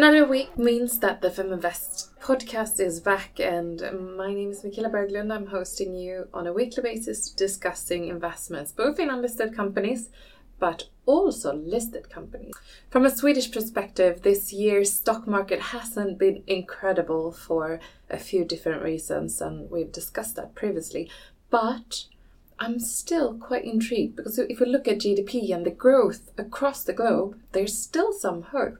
Another week means that the Feminvest podcast is back, and my name is Michaela Berglund. I'm hosting you on a weekly basis discussing investments, both in unlisted companies but also listed companies. From a Swedish perspective, this year's stock market hasn't been incredible for a few different reasons, and we've discussed that previously. But I'm still quite intrigued because if we look at GDP and the growth across the globe, there's still some hope.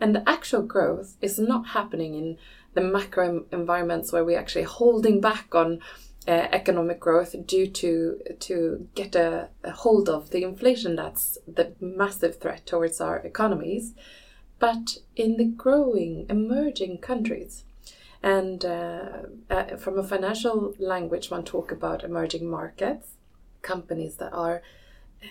And the actual growth is not happening in the macro environments where we're actually holding back on uh, economic growth due to to get a, a, hold of the inflation that's the massive threat towards our economies, but in the growing emerging countries. And uh, uh, from a financial language, one talk about emerging markets, companies that are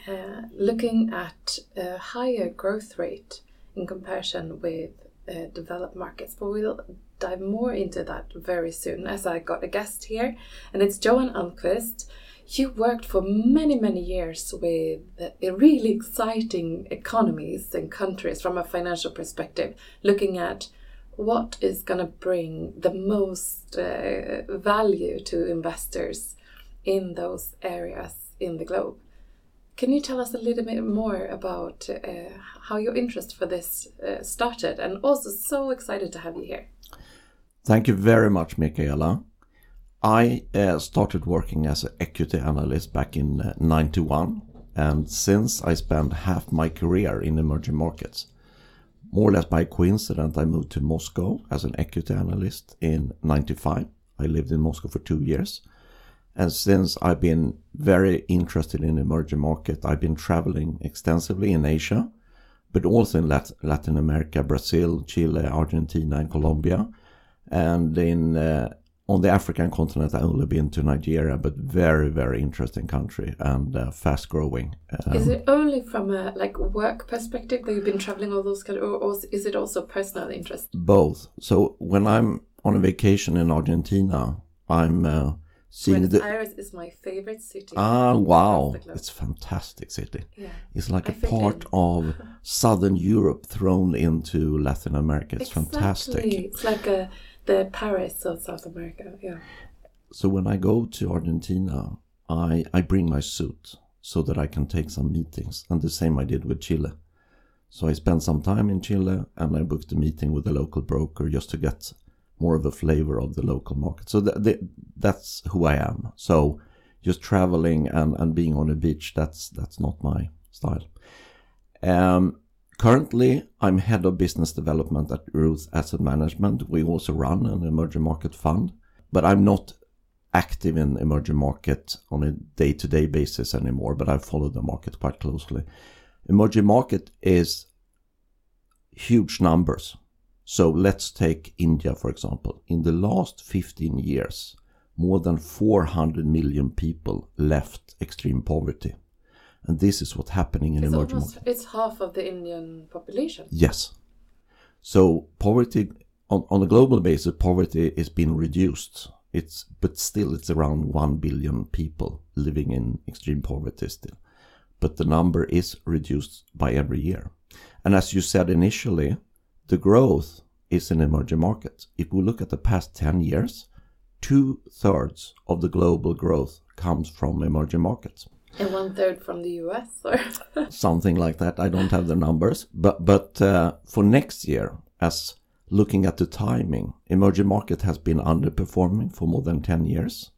uh, looking at a higher growth rate in comparison with uh, developed markets. But we'll dive more into that very soon as I got a guest here, and it's Johan Elmquist. You worked for many, many years with really exciting economies and countries from a financial perspective, looking at what is going to bring the most uh, value to investors in those areas in the globe. Can you tell us a little bit more about uh, how your interest for this uh, started? And also, so excited to have you here. Thank you very much, Michaela. I uh, started working as an equity analyst back in uh, 91, and since I spent half my career in emerging markets. More or less by coincidence, I moved to Moscow as an equity analyst in 95. I lived in Moscow for two years and since I've been very interested in emerging market, I've been traveling extensively in Asia, but also in Latin America, Brazil, Chile, Argentina, and Colombia. And in uh, on the African continent, I've only been to Nigeria, but very, very interesting country and uh, fast growing. Um, is it only from a like work perspective that you've been traveling all those countries, or, or is it also personal interest? Both. So when I'm on a vacation in Argentina, I'm uh, seeing Buenos the Aires is my favorite city. Ah, wow! It's a fantastic city. Yeah. It's like I a part of Southern Europe thrown into Latin America. It's exactly. fantastic. It's like a, the Paris of South America. Yeah. So when I go to Argentina, I I bring my suit so that I can take some meetings, and the same I did with Chile. So I spent some time in Chile, and I booked a meeting with a local broker just to get more of a flavor of the local market. So th- th- that's who I am. So just traveling and, and being on a beach, that's that's not my style. Um, currently, I'm head of business development at Ruth Asset Management. We also run an emerging market fund, but I'm not active in emerging market on a day-to-day basis anymore. But I follow the market quite closely. Emerging market is huge numbers so let's take India, for example. In the last 15 years, more than 400 million people left extreme poverty. And this is what's happening in it's emerging almost, markets. It's half of the Indian population. Yes. So poverty, on, on a global basis, poverty is being reduced. It's, but still it's around 1 billion people living in extreme poverty still. But the number is reduced by every year. And as you said initially, the growth is in emerging markets. If we look at the past 10 years, two thirds of the global growth comes from emerging markets. And one third from the US, or something like that. I don't have the numbers, but but uh, for next year, as looking at the timing, emerging market has been underperforming for more than ten years,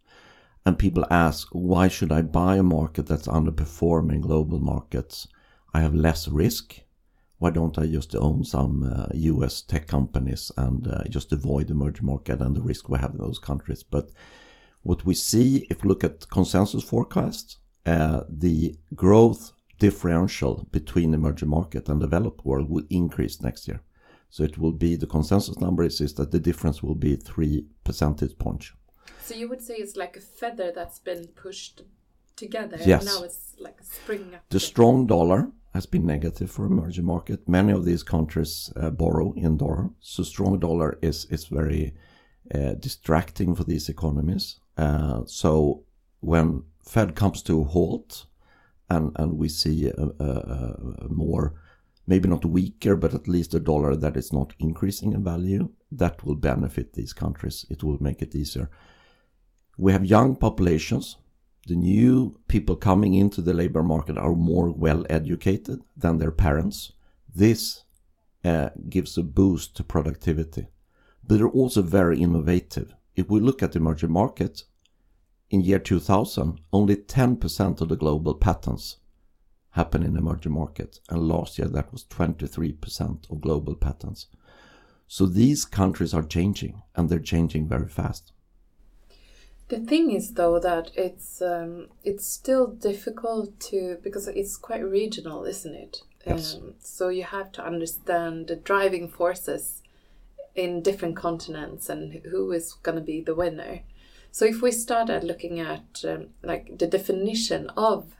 and people ask, why should I buy a market that's underperforming global markets? I have less risk why don't I just own some uh, US tech companies and uh, just avoid the emerging market and the risk we have in those countries? But what we see, if we look at consensus forecasts, uh, the growth differential between the emerging market and developed world will increase next year. So it will be the consensus number is, is that the difference will be three percentage points. So you would say it's like a feather that's been pushed together. Yes. now it's like springing up. The strong dollar has been negative for emerging market. Many of these countries uh, borrow in dollar, so strong dollar is is very uh, distracting for these economies. Uh, so when Fed comes to a halt, and and we see a, a, a more maybe not weaker, but at least a dollar that is not increasing in value, that will benefit these countries. It will make it easier. We have young populations. The new people coming into the labor market are more well educated than their parents. This uh, gives a boost to productivity. But they're also very innovative. If we look at the emerging markets, in year 2000, only 10% of the global patents happen in emerging markets. And last year, that was 23% of global patents. So these countries are changing, and they're changing very fast. The thing is, though, that it's um, it's still difficult to because it's quite regional, isn't it? Yes. Um, so you have to understand the driving forces in different continents and who is going to be the winner. So if we started looking at um, like the definition of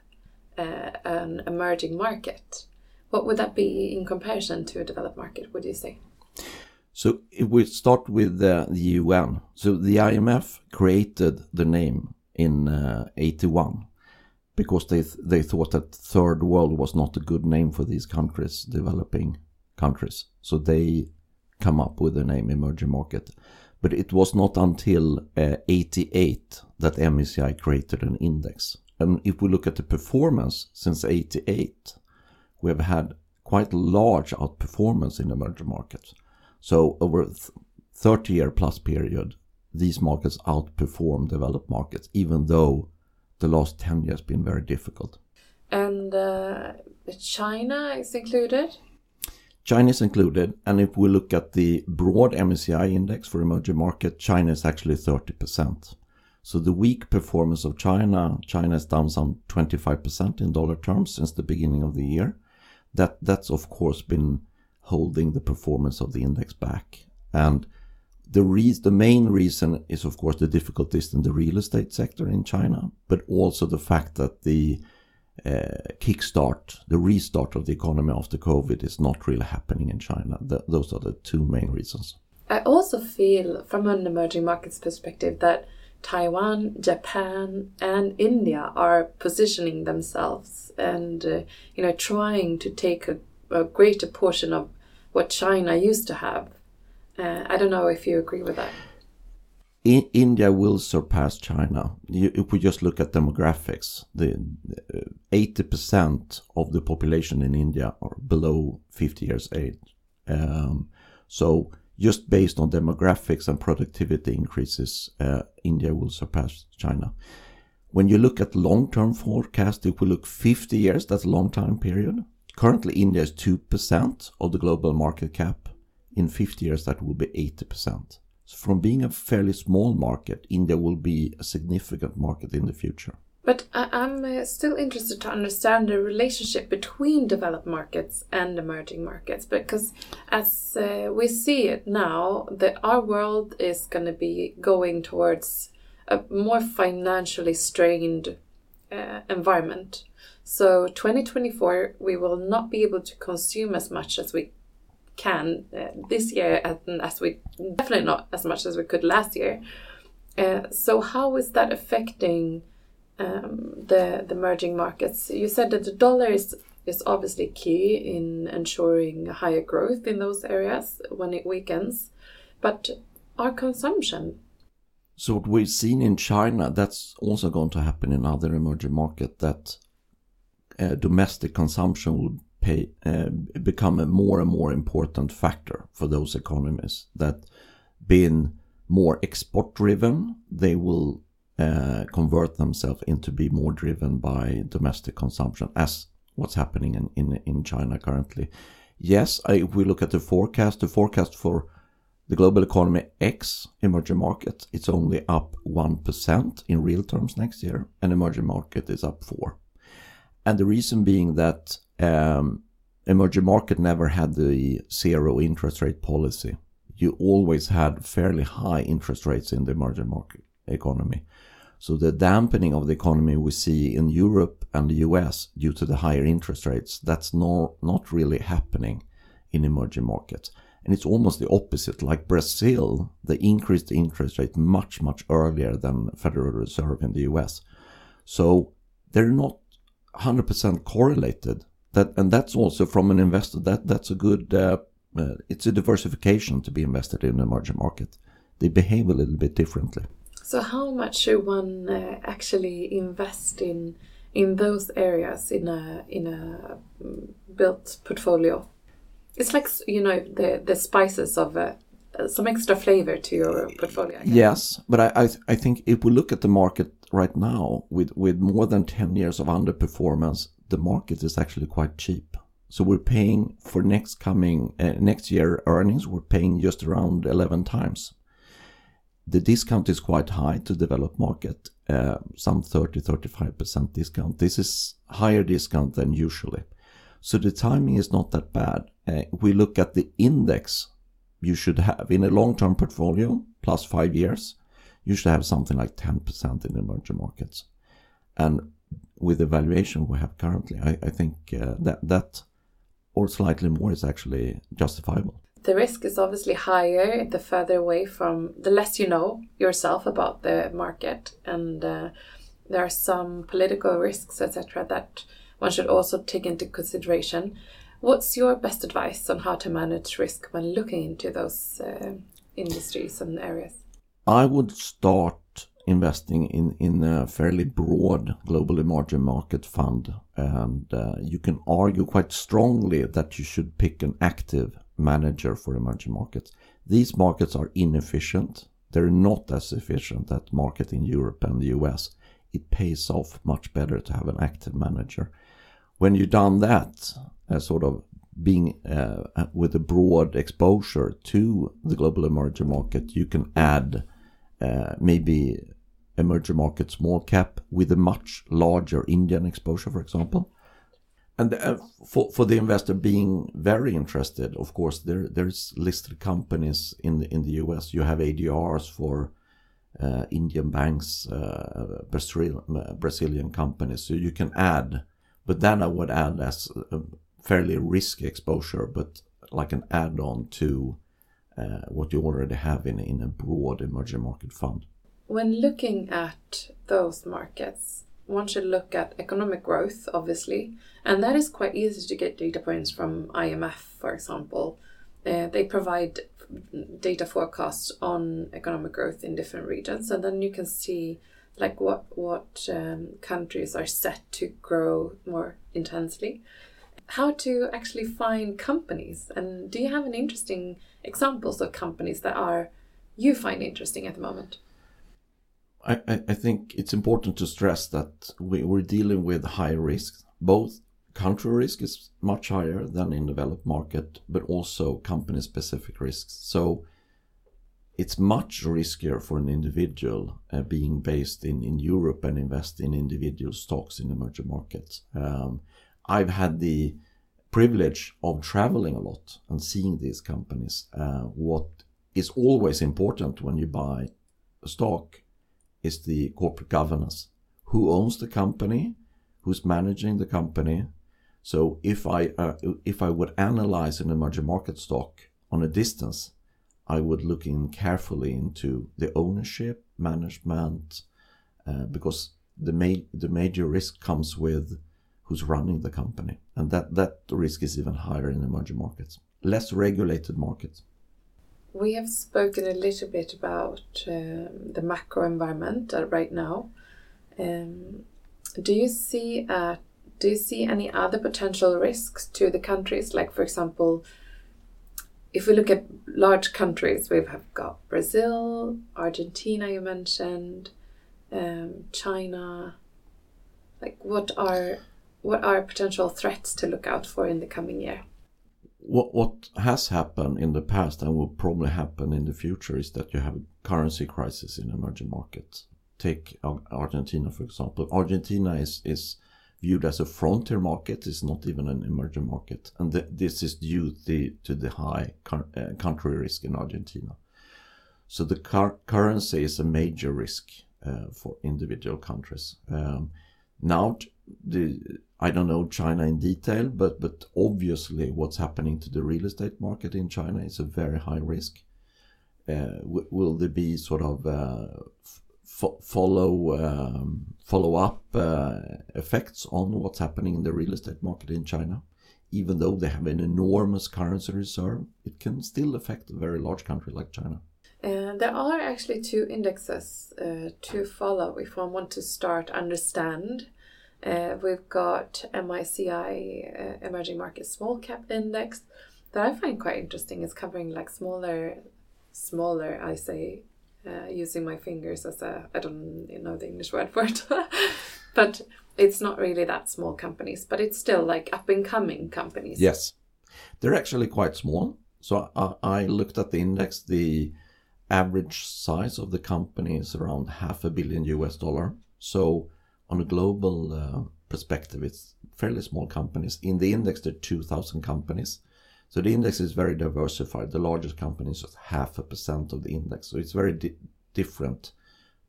uh, an emerging market, what would that be in comparison to a developed market? Would you say? So if we start with the, the UN, so the IMF created the name in uh, 81 because they they thought that third world was not a good name for these countries, developing countries. So they come up with the name emerging market. But it was not until uh, 88 that MSCI created an index. And if we look at the performance since 88, we have had quite large outperformance in emerging markets. So over a 30 year plus period, these markets outperform developed markets, even though the last 10 years been very difficult. And uh, China is included? China is included, and if we look at the broad MSCI index for emerging market, China is actually 30%. So the weak performance of China, China is down some 25% in dollar terms since the beginning of the year. That that's of course been holding the performance of the index back. And the re- the main reason is of course the difficulties in the real estate sector in China, but also the fact that the uh, kickstart, the restart of the economy after COVID is not really happening in China. Those are the two main reasons. I also feel, from an emerging markets perspective, that Taiwan, Japan, and India are positioning themselves and uh, you know trying to take a, a, greater portion of what China used to have. Uh, I don't know if you agree with that. I, India will surpass China. You, if we just look at demographics, the eighty percent of the population in India are below fifty years age. Um, so just based on demographics and productivity increases, uh, India will surpass China. When you look at long-term forecast, if we look 50 years, that's a long time period. Currently, India is 2% of the global market cap. In 50 years, that will be 80%. So from being a fairly small market, India will be a significant market in the future. But I'm uh, still interested to understand the relationship between developed markets and emerging markets because, as uh, we see it now, that our world is going to be going towards a more financially strained uh, environment. So, 2024, we will not be able to consume as much as we can uh, this year, and as we definitely not as much as we could last year. Uh, so, how is that affecting? um, the the emerging markets. You said that the dollar is is obviously key in ensuring higher growth in those areas when it weakens, but our consumption. So what we've seen in China, that's also going to happen in other emerging markets. That uh, domestic consumption will pay, uh, become a more and more important factor for those economies that been more export driven. They will uh, convert themselves into be more driven by domestic consumption as what's happening in, in, in China currently. Yes, I, if we look at the forecast, the forecast for the global economy X emerging market, it's only up 1% in real terms next year, and emerging market is up 4 And the reason being that um, emerging market never had the zero interest rate policy. You always had fairly high interest rates in the emerging market economy. So the dampening of the economy we see in Europe and the US due to the higher interest rates, that's not, not really happening in emerging markets. And it's almost the opposite. Like Brazil, they increased the interest rate much, much earlier than Federal Reserve in the US. So they're not 100% correlated That and that's also from an investor that that's a good. Uh, uh, it's a diversification to be invested in the emerging market. They behave a little bit differently. So, how much should one uh, actually invest in in those areas in a in a mm, built portfolio? It's like you know the the spices of a some extra flavor to your portfolio. Yes, but I, I, I think if we look at the market right now with with more than ten years of underperformance, the market is actually quite cheap. So we're paying for next coming uh, next year earnings. We're paying just around eleven times. The discount is quite high to developed market, uh, some 30-35% discount. This is higher discount than usually. So the timing is not that bad. Uh, we look at the index you should have in a long-term portfolio plus five years you should have something like 10% in emerging markets. And with the valuation we have currently i, I think uh, that that or slightly more is actually justifiable. The risk is obviously higher the further away from the less you know yourself about the market. And uh, there are some political risks etc that one should also take into consideration. What's your best advice on how to manage risk when looking into those uh, industries and areas? I would start investing in, in a fairly broad global emerging market fund. And uh, you can argue quite strongly that you should pick an active manager for emerging markets. These markets are inefficient. They're not as efficient that market in Europe and the US. It pays off much better to have an active manager. When you've done that, uh, sort of being uh, with a broad exposure to the global emerging market, you can add maybe emerging market small cap with a much larger Indian exposure, for example. And uh, for for the investor being very interested, of course, there there's listed companies in the in the US. You have ADRs for uh, Indian banks, uh, Brazil, Brazilian companies, so you can add. But then I would add as a fairly risky exposure, but like an add-on to uh, what you already have in, in a broad emerging market fund. When looking at those markets, one should look at economic growth, obviously, and that is quite easy to get data points from IMF, for example. Uh, they provide data forecasts on economic growth in different regions, and then you can see like what what um, countries are set to grow more intensely how to actually find companies and do you have an interesting examples of companies that are you find interesting at the moment? I, I think it's important to stress that we, we're dealing with high risks both country risk is much higher than in developed market but also company specific risks. So it's much riskier for an individual uh, being based in, in Europe and invest in individual stocks in emerging markets. Um, I've had the privilege of traveling a lot and seeing these companies. Uh, what is always important when you buy a stock is the corporate governance. Who owns the company? Who's managing the company? So if I uh, if I would analyze an emerging market stock on a distance, I would look in carefully into the ownership, management, uh, because the ma- the major risk comes with who's running the company. And that, that risk is even higher in emerging markets, less regulated markets. We have spoken a little bit about um, the macro environment uh, right now. Um, do you see uh, do you see any other potential risks to the countries? Like, for example, if we look at large countries, we've got Brazil, Argentina, you mentioned, um, China. Like, what are what are potential threats to look out for in the coming year? What what has happened in the past and will probably happen in the future is that you have a currency crisis in emerging markets. Take Argentina for example. Argentina is is viewed as a frontier market, it's not even an emerging market, and th this is due the, to the high uh, country risk in Argentina. So the currency is a major risk uh, for individual countries. Um, now the I don't know China in detail, but but obviously what's happening to the real estate market in China is a very high risk. Uh, will there be sort of uh, fo- follow um, follow up uh, effects on what's happening in the real estate market in China. Even though they have an enormous currency reserve, it can still affect a very large country like China. And there are actually two indexes uh, to follow if one want to start understand. Uh, we've got MSCI uh, Emerging Market Small Cap Index that I find quite interesting. It's covering like smaller, smaller. I say uh, using my fingers as a I don't know the English word for it, but it's not really that small companies, but it's still like up and coming companies. Yes, they're actually quite small. So I, I looked at the index. The average size of the company is around half a billion US dollar. So on a global uh, perspective, it's fairly small companies. In the index, there are 2,000 companies. So the index is very diversified. The largest company is just half a percent of the index. So it's very di- different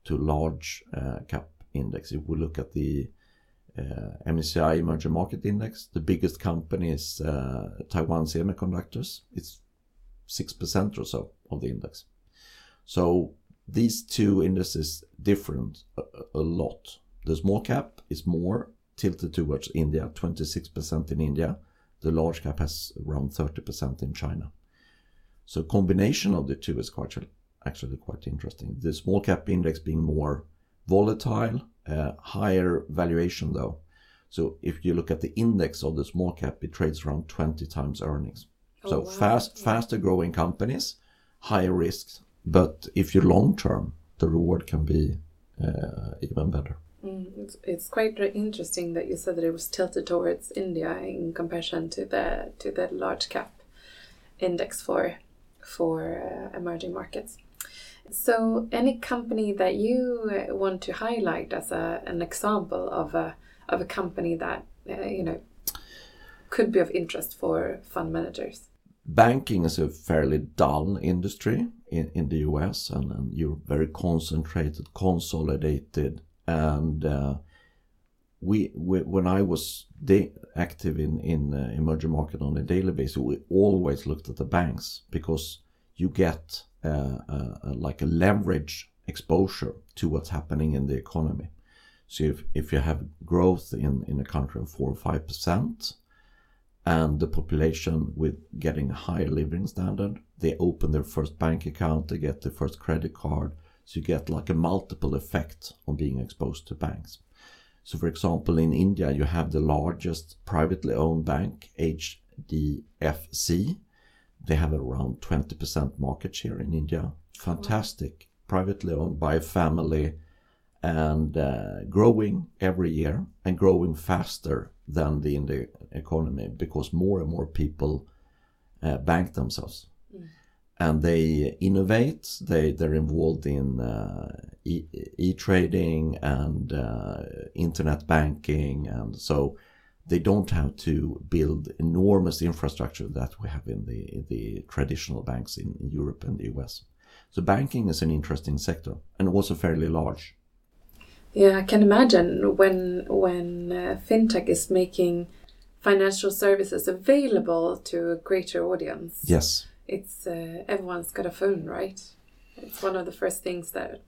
to large uh, cap index. If we look at the uh, MSCI Emerging Market Index, the biggest company is uh, Taiwan Semiconductors. It's 6% or so of the index. So these two indices different a, a lot. The small cap is more tilted towards India, 26% in India. The large cap has around 30% in China. So combination of the two is quite actually quite interesting. The small cap index being more volatile, uh, higher valuation though. So if you look at the index of the small cap, it trades around 20 times earnings. Oh, so wow. fast, faster growing companies, higher risks, but if you're long term, the reward can be uh, even better. Mm, it's, it's quite interesting that you said that it was tilted towards India in comparison to the to the large cap index for for uh, emerging markets. So, any company that you uh, want to highlight as a, an example of a of a company that uh, you know could be of interest for fund managers? Banking is a fairly dull industry in, in the US, and, and you're very concentrated, consolidated and uh, we, we, when I was active in in uh, emerging market on a daily basis, we always looked at the banks because you get uh, like a leverage exposure to what's happening in the economy. So if, if you have growth in, in a country of four or five percent, and the population with getting a higher living standard, they open their first bank account, they get their first credit card, so you get like a multiple effect on being exposed to banks. So for example, in India, you have the largest privately owned bank, HDFC. They have around 20% market share in India. Fantastic. Privately owned by a family and uh, growing every year and growing faster than the Indian economy because more and more people uh, bank themselves and they innovate. They they're involved in uh, e trading and uh, internet banking, and so they don't have to build enormous infrastructure that we have in the the traditional banks in, in Europe and the US. So banking is an interesting sector and also fairly large. Yeah, I can imagine when when uh, fintech is making financial services available to a greater audience. Yes it's uh, everyone's got a phone, right? It's one of the first things that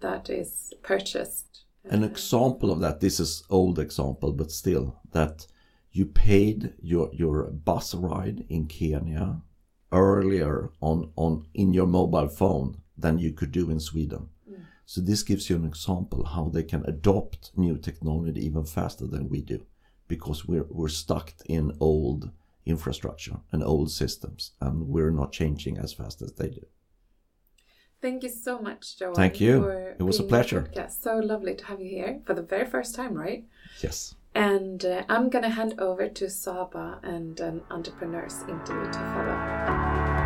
that is purchased. An example of that. This is old example, but still that you paid your your bus ride in Kenya earlier on on in your mobile phone than you could do in Sweden. Mm. So this gives you an example how they can adopt new technology even faster than we do because we're we're stuck in old infrastructure and old systems, and we're not changing as fast as they do. Thank you so much, Johan. Thank you. It was a pleasure. Yeah, so lovely to have you here for the very first time, right? Yes. And uh, I'm going to hand over to Saba and an entrepreneur's interview to follow.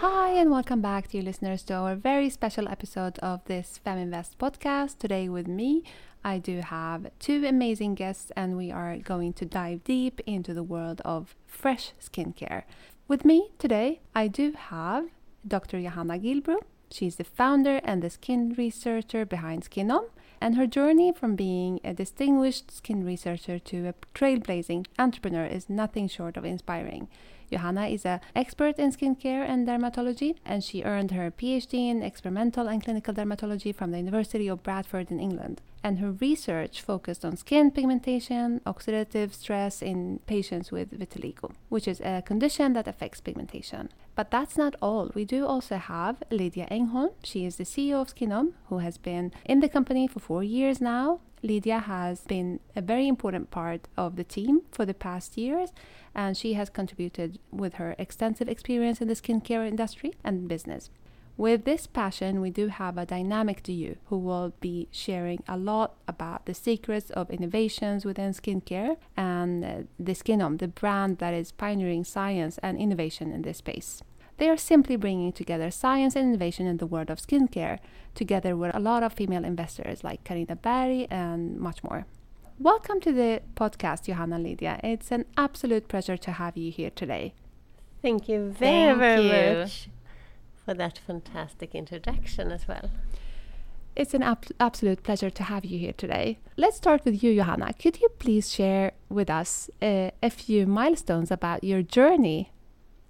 And welcome back, dear listeners, to our very special episode of this Feminvest podcast. Today, with me, I do have two amazing guests, and we are going to dive deep into the world of fresh skincare. With me today, I do have Dr. Johanna Gillbro. She's the founder and the skin researcher behind Skinome, And her journey from being a distinguished skin researcher to a trailblazing entrepreneur is nothing short of inspiring. Johanna is an expert in skincare and dermatology, and she earned her PhD in experimental and clinical dermatology from the University of Bradford in England. And her research focused on skin pigmentation, oxidative stress in patients with vitiligo, which is a condition that affects pigmentation. But that's not all. We do also have Lydia Engholm. She is the CEO of Skinome, who has been in the company for four years now. Lydia has been a very important part of the team for the past years, and she has contributed with her extensive experience in the skincare industry and business. With this passion, we do have a dynamic duo who will be sharing a lot about the secrets of innovations within skincare and uh, the Skinome, the brand that is pioneering science and innovation in this space. They are simply bringing together science and innovation in the world of skincare, together with a lot of female investors like Karina Berg and much more. Welcome to the podcast, Johanna Lydia. It's an absolute pleasure to have you here today. Thank you very, Thank very you. much for that fantastic introduction as well. It's an ab- absolute pleasure to have you here today. Let's start with you, Johanna. Could you please share with us uh, a few milestones about your journey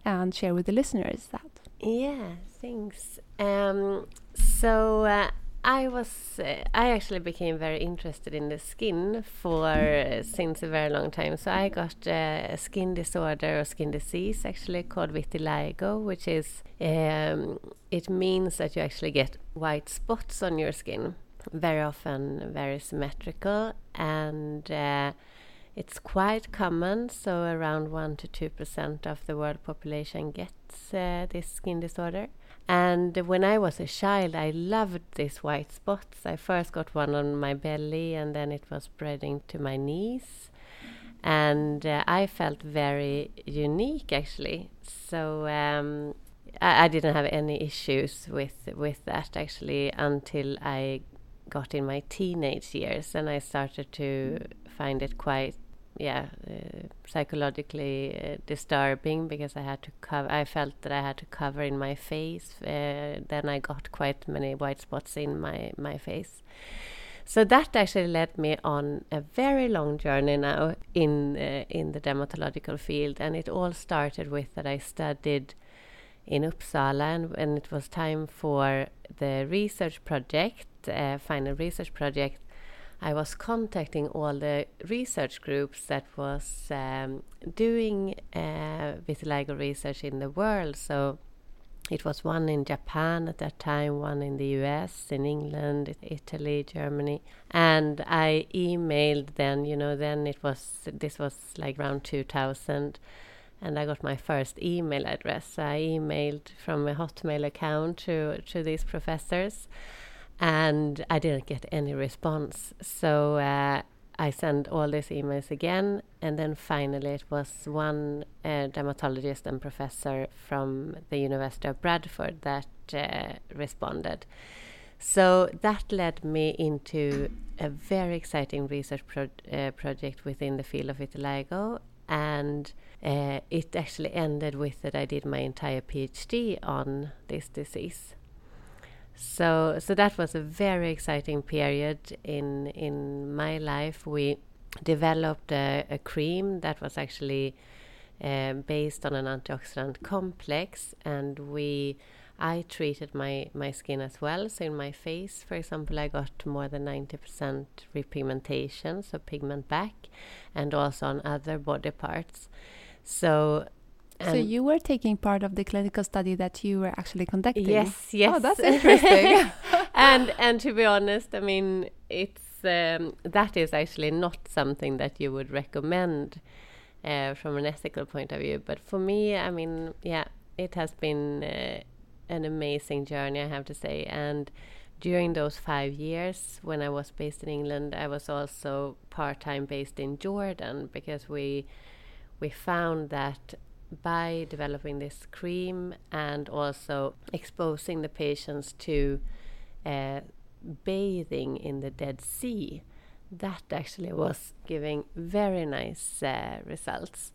and share with the listeners that? Yeah, thanks. Um, so uh, I was, uh, I actually became very interested in the skin for since a very long time. So I got uh, a skin disorder or skin disease actually called vitiligo, which is um, it means that you actually get white spots on your skin, very often very symmetrical and. Uh, it's quite common, so around 1 to 2% of the world population gets uh, this skin disorder. And when I was a child, I loved these white spots. I first got one on my belly, and then it was spreading to my knees. And uh, I felt very unique, actually. So um, I, I didn't have any issues with with that actually until I got in my teenage years, and I started to find it quite yeah, uh, psychologically uh, disturbing because I had to cover. I felt that I had to cover in my face. Uh, then I got quite many white spots in my my face. So that actually led me on a very long journey now in uh, in the dermatological field, and it all started with that I studied in Uppsala, and when it was time for the research project, uh, final research project, I was contacting all the research groups that was um, doing uh, vitiligo research in the world. So it was one in Japan at that time, one in the US, in England, Italy, Germany. And I emailed then, you know, then it was, this was like around 2000 and I got my first email address. I emailed from a Hotmail account to, to these professors and I didn't get any response. So uh, I sent all these emails again, and then finally it was one uh, dermatologist and professor from the University of Bradford that uh, responded. So that led me into a very exciting research pro uh, project within the field of vitiligo, and uh, it actually ended with that I did my entire PhD on this disease. So so that was a very exciting period in in my life. We developed a, a cream that was actually uh, based on an antioxidant complex, and we I treated my my skin as well. So in my face, for example, I got more than ninety percent repigmentation, so pigment back, and also on other body parts. So so you were taking part of the clinical study that you were actually conducting. Yes, yes. Oh, that's interesting. and and to be honest, I mean, it's um, that is actually not something that you would recommend uh, from an ethical point of view. But for me, I mean, yeah, it has been uh, an amazing journey, I have to say. And during those five years, when I was based in England, I was also part time based in Jordan because we we found that by developing this cream and also exposing the patients to uh, bathing in the Dead Sea, that actually was giving very nice uh, results.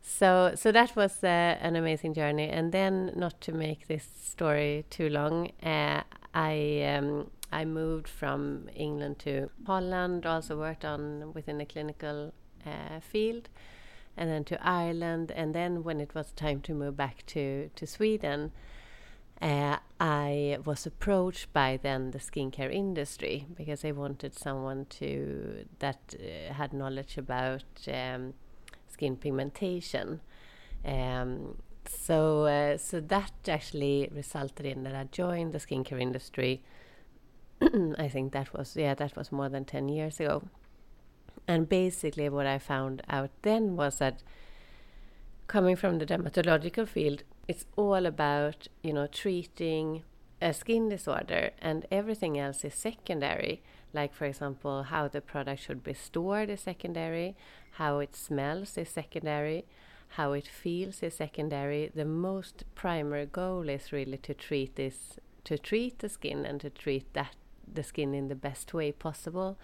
So, so that was uh, an amazing journey. And then, not to make this story too long, uh, I um, I moved from England to Holland, also worked on within the clinical uh, field, and then to Ireland. And then when it was time to move back to, to Sweden, uh, I was approached by then the skincare industry because they wanted someone to that uh, had knowledge about um, skin pigmentation. Um, so uh, so that actually resulted in that I joined the skincare industry. I think that was yeah that was more than ten years ago, and basically what I found out then was that coming from the dermatological field, it's all about you know treating a skin disorder and everything else is secondary like for example how the product should be stored is secondary how it smells is secondary how it feels is secondary. The most primary goal is really to treat this, to treat the skin and to treat that the skin in the best way possible.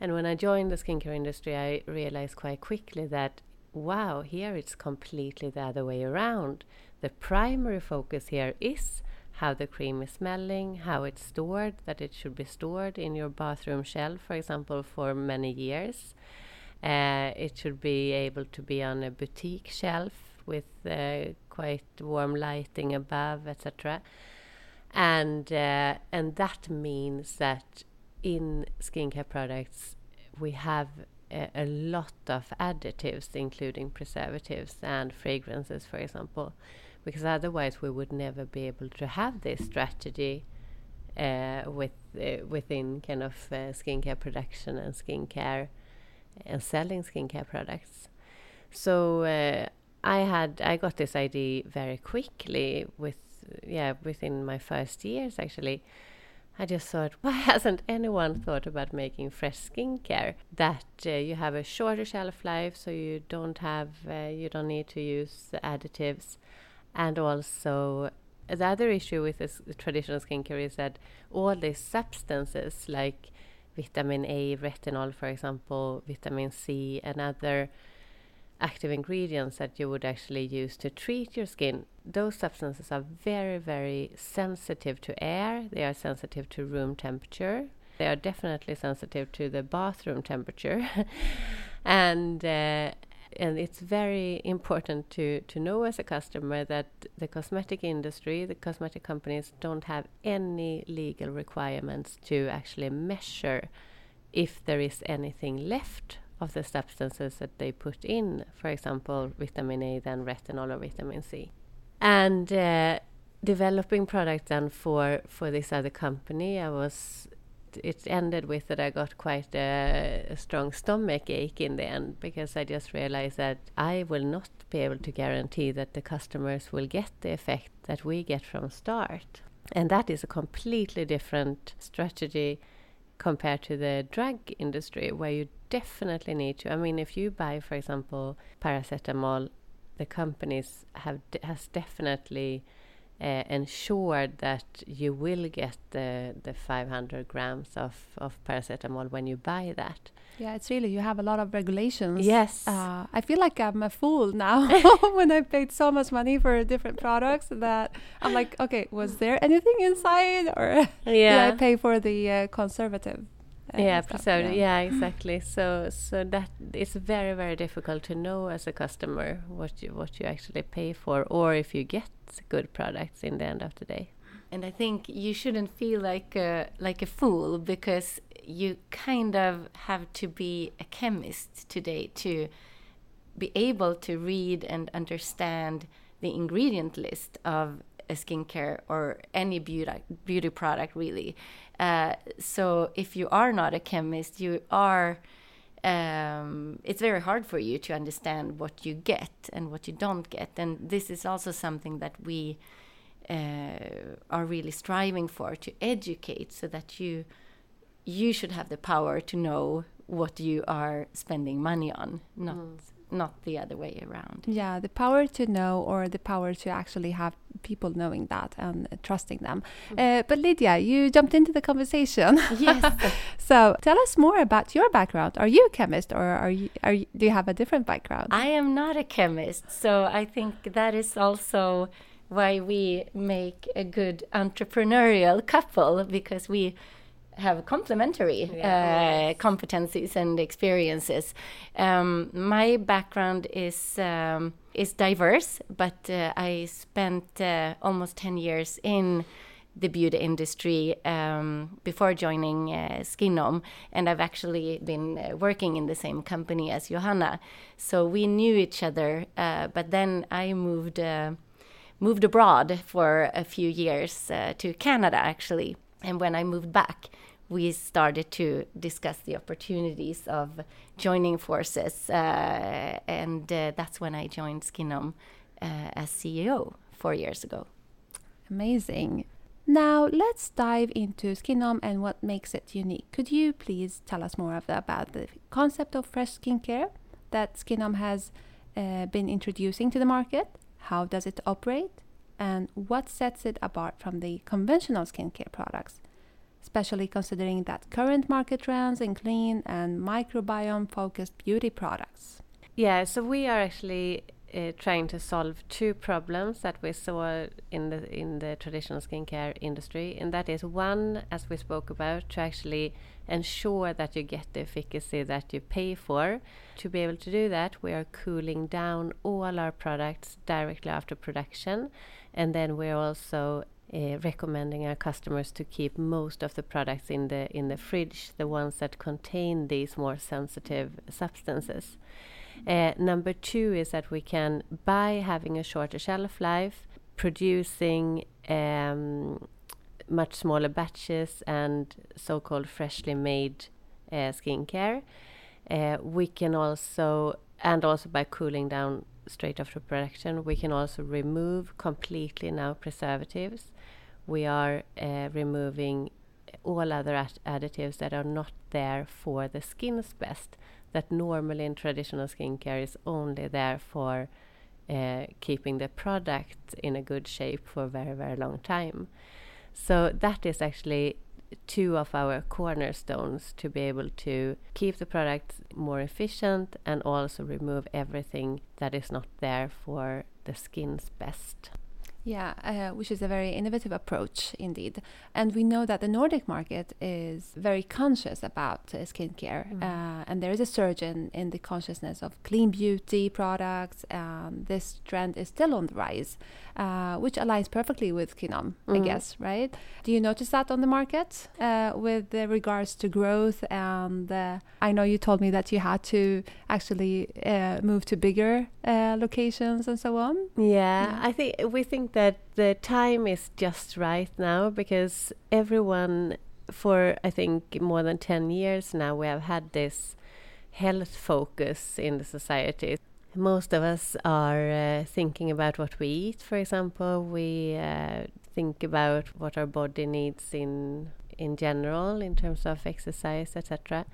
And when I joined the skincare industry, I realized quite quickly that wow, here it's completely the other way around. The primary focus here is how the cream is smelling, how it's stored, that it should be stored in your bathroom shelf, for example, for many years. Uh, it should be able to be on a boutique shelf with uh, quite warm lighting above, etc. And uh, and that means that in skincare products we have a, a, lot of additives, including preservatives and fragrances, for example, because otherwise we would never be able to have this strategy uh, with uh, within kind of uh, skincare production and skincare and selling skincare products. So uh, I had I got this idea very quickly with yeah within my first years actually. I just thought, why hasn't anyone thought about making fresh skincare? That uh, you have a shorter shelf life, so you don't have uh, you don't need to use additives, and also the other issue with this traditional skincare is that all these substances like vitamin A, retinol, for example, vitamin C, and other active ingredients that you would actually use to treat your skin, those substances are very, very sensitive to air. They are sensitive to room temperature. They are definitely sensitive to the bathroom temperature. and uh, and it's very important to, to know as a customer that the cosmetic industry, the cosmetic companies, don't have any legal requirements to actually measure if there is anything left of the substances that they put in, for example, vitamin A, then retinol or vitamin C. And uh, developing products then for, for this other company, I was it ended with that I got quite a, a, strong stomach ache in the end because I just realized that I will not be able to guarantee that the customers will get the effect that we get from start. And that is a completely different strategy compared to the drug industry where you definitely need to I mean if you buy for example paracetamol the companies have has definitely uh, ensured that you will get the, the 500 grams of, of paracetamol when you buy that. Yeah, it's really, you have a lot of regulations. Yes. Uh, I feel like I'm a fool now when I paid so much money for different products that I'm like, okay, was there anything inside or yeah. did I pay for the uh, conservative? Yeah preserved yeah. yeah exactly. So so that it's very very difficult to know as a customer what you what you actually pay for or if you get good products in the end of the day. And i think you shouldn't feel like a, like a fool because you kind of have to be a chemist today to be able to read and understand the ingredient list of a skincare or any beauty beauty product really uh, so if you are not a chemist, you are. Um, it's very hard for you to understand what you get and what you don't get, and this is also something that we uh, are really striving for to educate, so that you you should have the power to know what you are spending money on, not mm not the other way around. Yeah, the power to know or the power to actually have people knowing that and uh, trusting them. Mm. Uh, but Lydia, you jumped into the conversation. Yes. so tell us more about your background. Are you a chemist or are you, are you, do you have a different background? I am not a chemist. So I think that is also why we make a good entrepreneurial couple because we have complementary Yeah. uh, competencies and experiences. Um, my background is um, is diverse, but uh, I spent uh, almost ten years in the beauty industry um, before joining uh, Skinome, and I've actually been uh, working in the same company as Johanna. So we knew each other, uh, but then I moved uh, moved abroad for a few years uh, to Canada, actually. And when I moved back, we started to discuss the opportunities of joining forces, uh, and uh, that's when I joined Skinome uh, as CEO four years ago. Amazing. Now let's dive into Skinome and what makes it unique. Could you please tell us more about the concept of fresh skincare that Skinome has uh, been introducing to the market? How does it operate? And what sets it apart from the conventional skincare products? Especially considering that current market trends in clean and microbiome focused beauty products. Yeah, so we are actually uh, trying to solve two problems that we saw in the in the traditional skincare industry, and that is one, as we spoke about, to actually ensure that you get the efficacy that you pay for. To be able to do that, we are cooling down all our products directly after production, and then we're also uh, recommending our customers to keep most of the products in the in the fridge, the ones that contain these more sensitive substances. Uh, number two is that we can, by having a shorter shelf life, producing um, much smaller batches and so-called freshly made uh, skincare, we can also, and also by cooling down straight after production, we can also remove completely now preservatives. We are uh, removing all other ad- additives that are not there for the skin's best that normally in traditional skincare is only there for uh, keeping the product in a good shape for a very very long time. So that is actually two of our cornerstones to be able to keep the product more efficient and also remove everything that is not there for the skin's best. Yeah, uh, which is a very innovative approach indeed. And we know that the Nordic market is very conscious about uh, skincare. Mm. Uh, and there is a surge in, in the consciousness of clean beauty products. Um, this trend is still on the rise, uh, which aligns perfectly with Skinome, I Mhm. guess, right? Do you notice that on the market uh, with regards to growth? And uh, I know you told me that you had to actually uh, move to bigger uh, locations and so on. Yeah, Yeah. I think we think that the time is just right now because everyone, for I think more than 10 years now, we have had this health focus in the society. Most of us are uh, thinking about what we eat, for example. We uh, think about what our body needs in in general in terms of exercise, etc.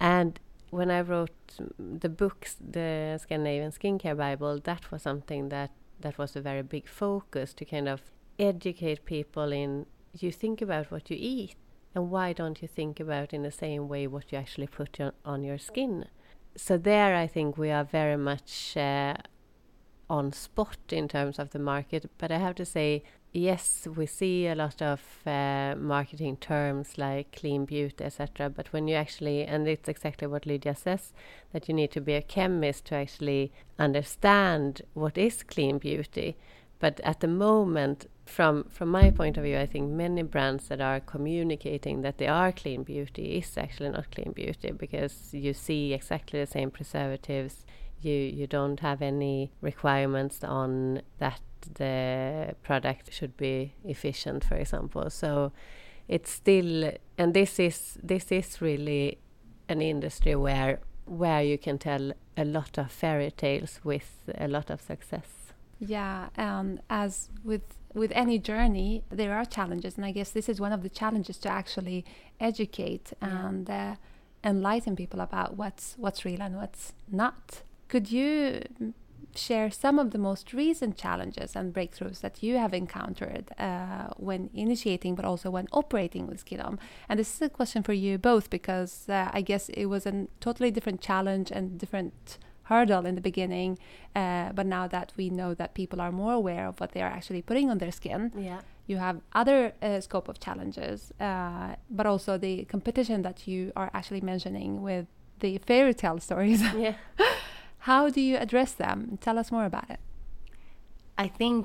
And when I wrote the books, the Scandinavian Skincare Bible, that was something that that was a very big focus to kind of educate people in you think about what you eat and why don't you think about in the same way what you actually put on, on your skin? So there i think we are very much uh, on spot in terms of the market but i have to say yes we see a lot of uh, marketing terms like clean beauty etc but when you actually and it's exactly what lydia says that you need to be a chemist to actually understand what is clean beauty. But at the moment from from my point of view i think many brands that are communicating that they are clean beauty is actually not clean beauty because you see exactly the same preservatives you you don't have any requirements on that the product should be efficient for example. So it's still and this is this is really an industry where where you can tell a lot of fairy tales with a lot of success. Yeah, and as with with any journey, there are challenges, and I guess this is one of the challenges to actually educate and uh, enlighten people about what's what's real and what's not. Could you share some of the most recent challenges and breakthroughs that you have encountered uh, when initiating, but also when operating with Skinome? And this is a question for you both because uh, I guess it was a totally different challenge and different hurdle in the beginning uh, but now that we know that people are more aware of what they are actually putting on their skin yeah you have other uh, scope of challenges, uh, but also the competition that you are actually mentioning with the fairy tale stories. Yeah. How do you address them? Tell us more about it. I think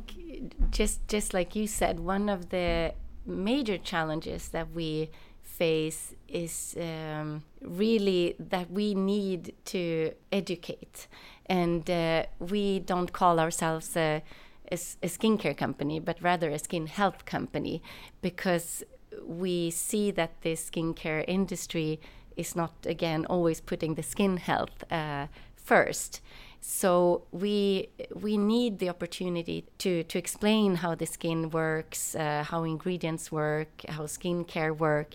just just like you said, one of the major challenges that we face is um, really that we need to educate, and uh, we don't call ourselves a, a, a skincare company, but rather a skin health company, because we see that the skincare industry is not again always putting the skin health uh, first. So we we need the opportunity to to explain how the skin works, uh, how ingredients work, how skincare work,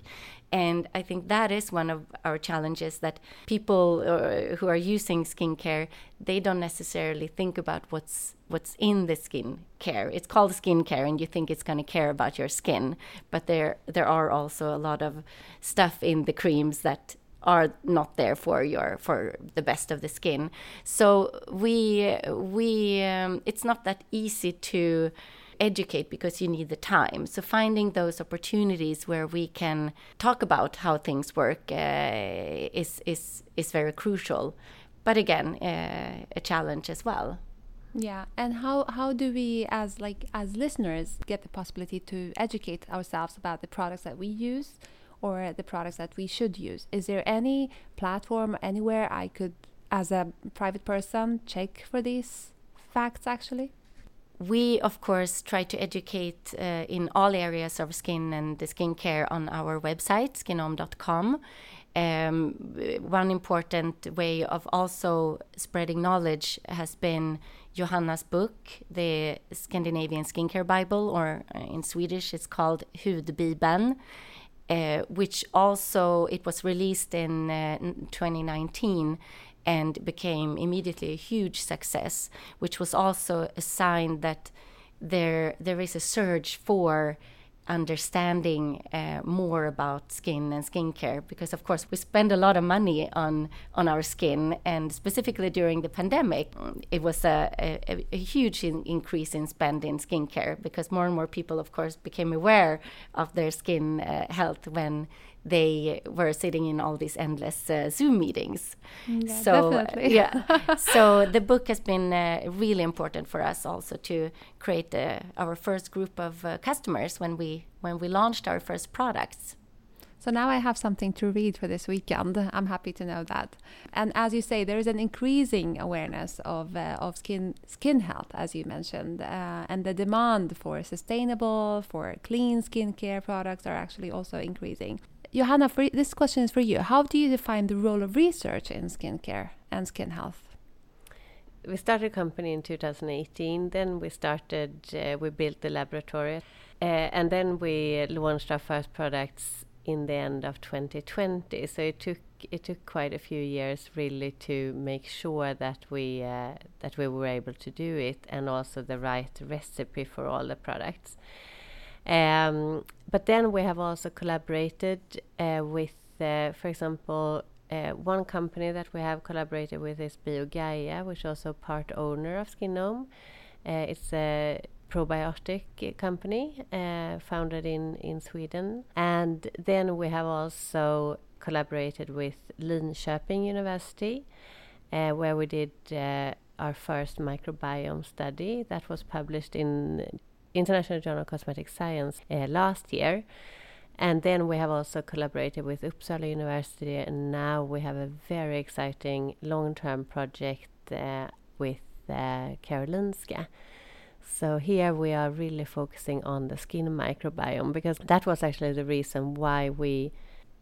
and I think that is one of our challenges that people uh, who are using skincare they don't necessarily think about what's what's in the skincare. It's called skincare, and you think it's going to care about your skin, but there there are also a lot of stuff in the creams that are not there for your for the best of the skin. So we we um, it's not that easy to educate because you need the time. So finding those opportunities where we can talk about how things work uh, is is is very crucial. But again, uh, a challenge as well. Yeah, and how how do we as like as listeners get the possibility to educate ourselves about the products that we use? Or the products that we should use. Is there any platform anywhere I could, as a private person, check for these facts actually? We, of course, try to educate uh, in all areas of skin and the skincare on our website, skinome.com. Um, one important way of also spreading knowledge has been Johanna's book, the Scandinavian Skincare Bible, or uh, in Swedish it's called Hudbibeln uh, which also it was released in uh, 2019 and became immediately a huge success, which was also a sign that there there is a surge for understanding uh, more about skin and skincare because of course we spend a lot of money on on our skin and specifically during the pandemic it was a, a, a huge in increase in spend in skincare because more and more people of course became aware of their skin uh, health when they were sitting in all these endless uh, Zoom meetings. Mm, yeah, so definitely. yeah, so the book has been uh, really important for us also to create uh, our first group of uh, customers when we when we launched our first products. So now I have something to read for this weekend. I'm happy to know that. And as you say, there is an increasing awareness of uh, of skin skin health, as you mentioned, uh, and the demand for sustainable, for clean skincare products are actually also increasing. Johanna, for, this question is for you. How do you define the role of research in skincare and skin health? We started a company in 2018. Then we started, uh, we built the laboratory, uh, and then we launched our first products in the end of 2020. So it took it took quite a few years really to make sure that we uh, that we were able to do it, and also the right recipe for all the products. Um, but then we have also collaborated uh, with, uh, for example, uh, one company that we have collaborated with is BioGaia, which is also part owner of Skinome. Uh, it's a probiotic company uh, founded in, in Sweden. And then we have also collaborated with Linköping University, uh, where we did our first microbiome study that was published in International Journal of Cosmetic Science uh, last year. And then we have also collaborated with Uppsala University, and now we have a very exciting long term project uh, with uh, Karolinska. So here we are really focusing on the skin microbiome because that was actually the reason why we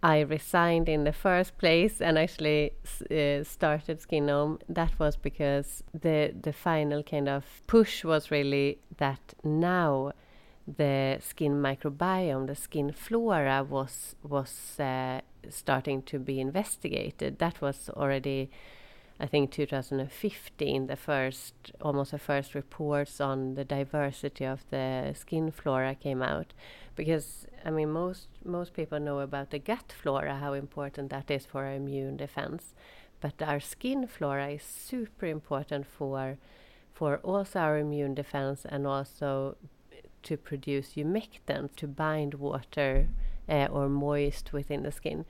I resigned in the first place and actually uh, started Skinome, that was because the the final kind of push was really that now the skin microbiome, the skin flora was was uh, starting to be investigated. That was already, I think, 2015. The first, almost the first reports on the diversity of the skin flora came out, because I mean most most people know about the gut flora, how important that is for our immune defense, but our skin flora is super important for for also our immune defense and also to produce humectant to bind water uh, or moist within the skin.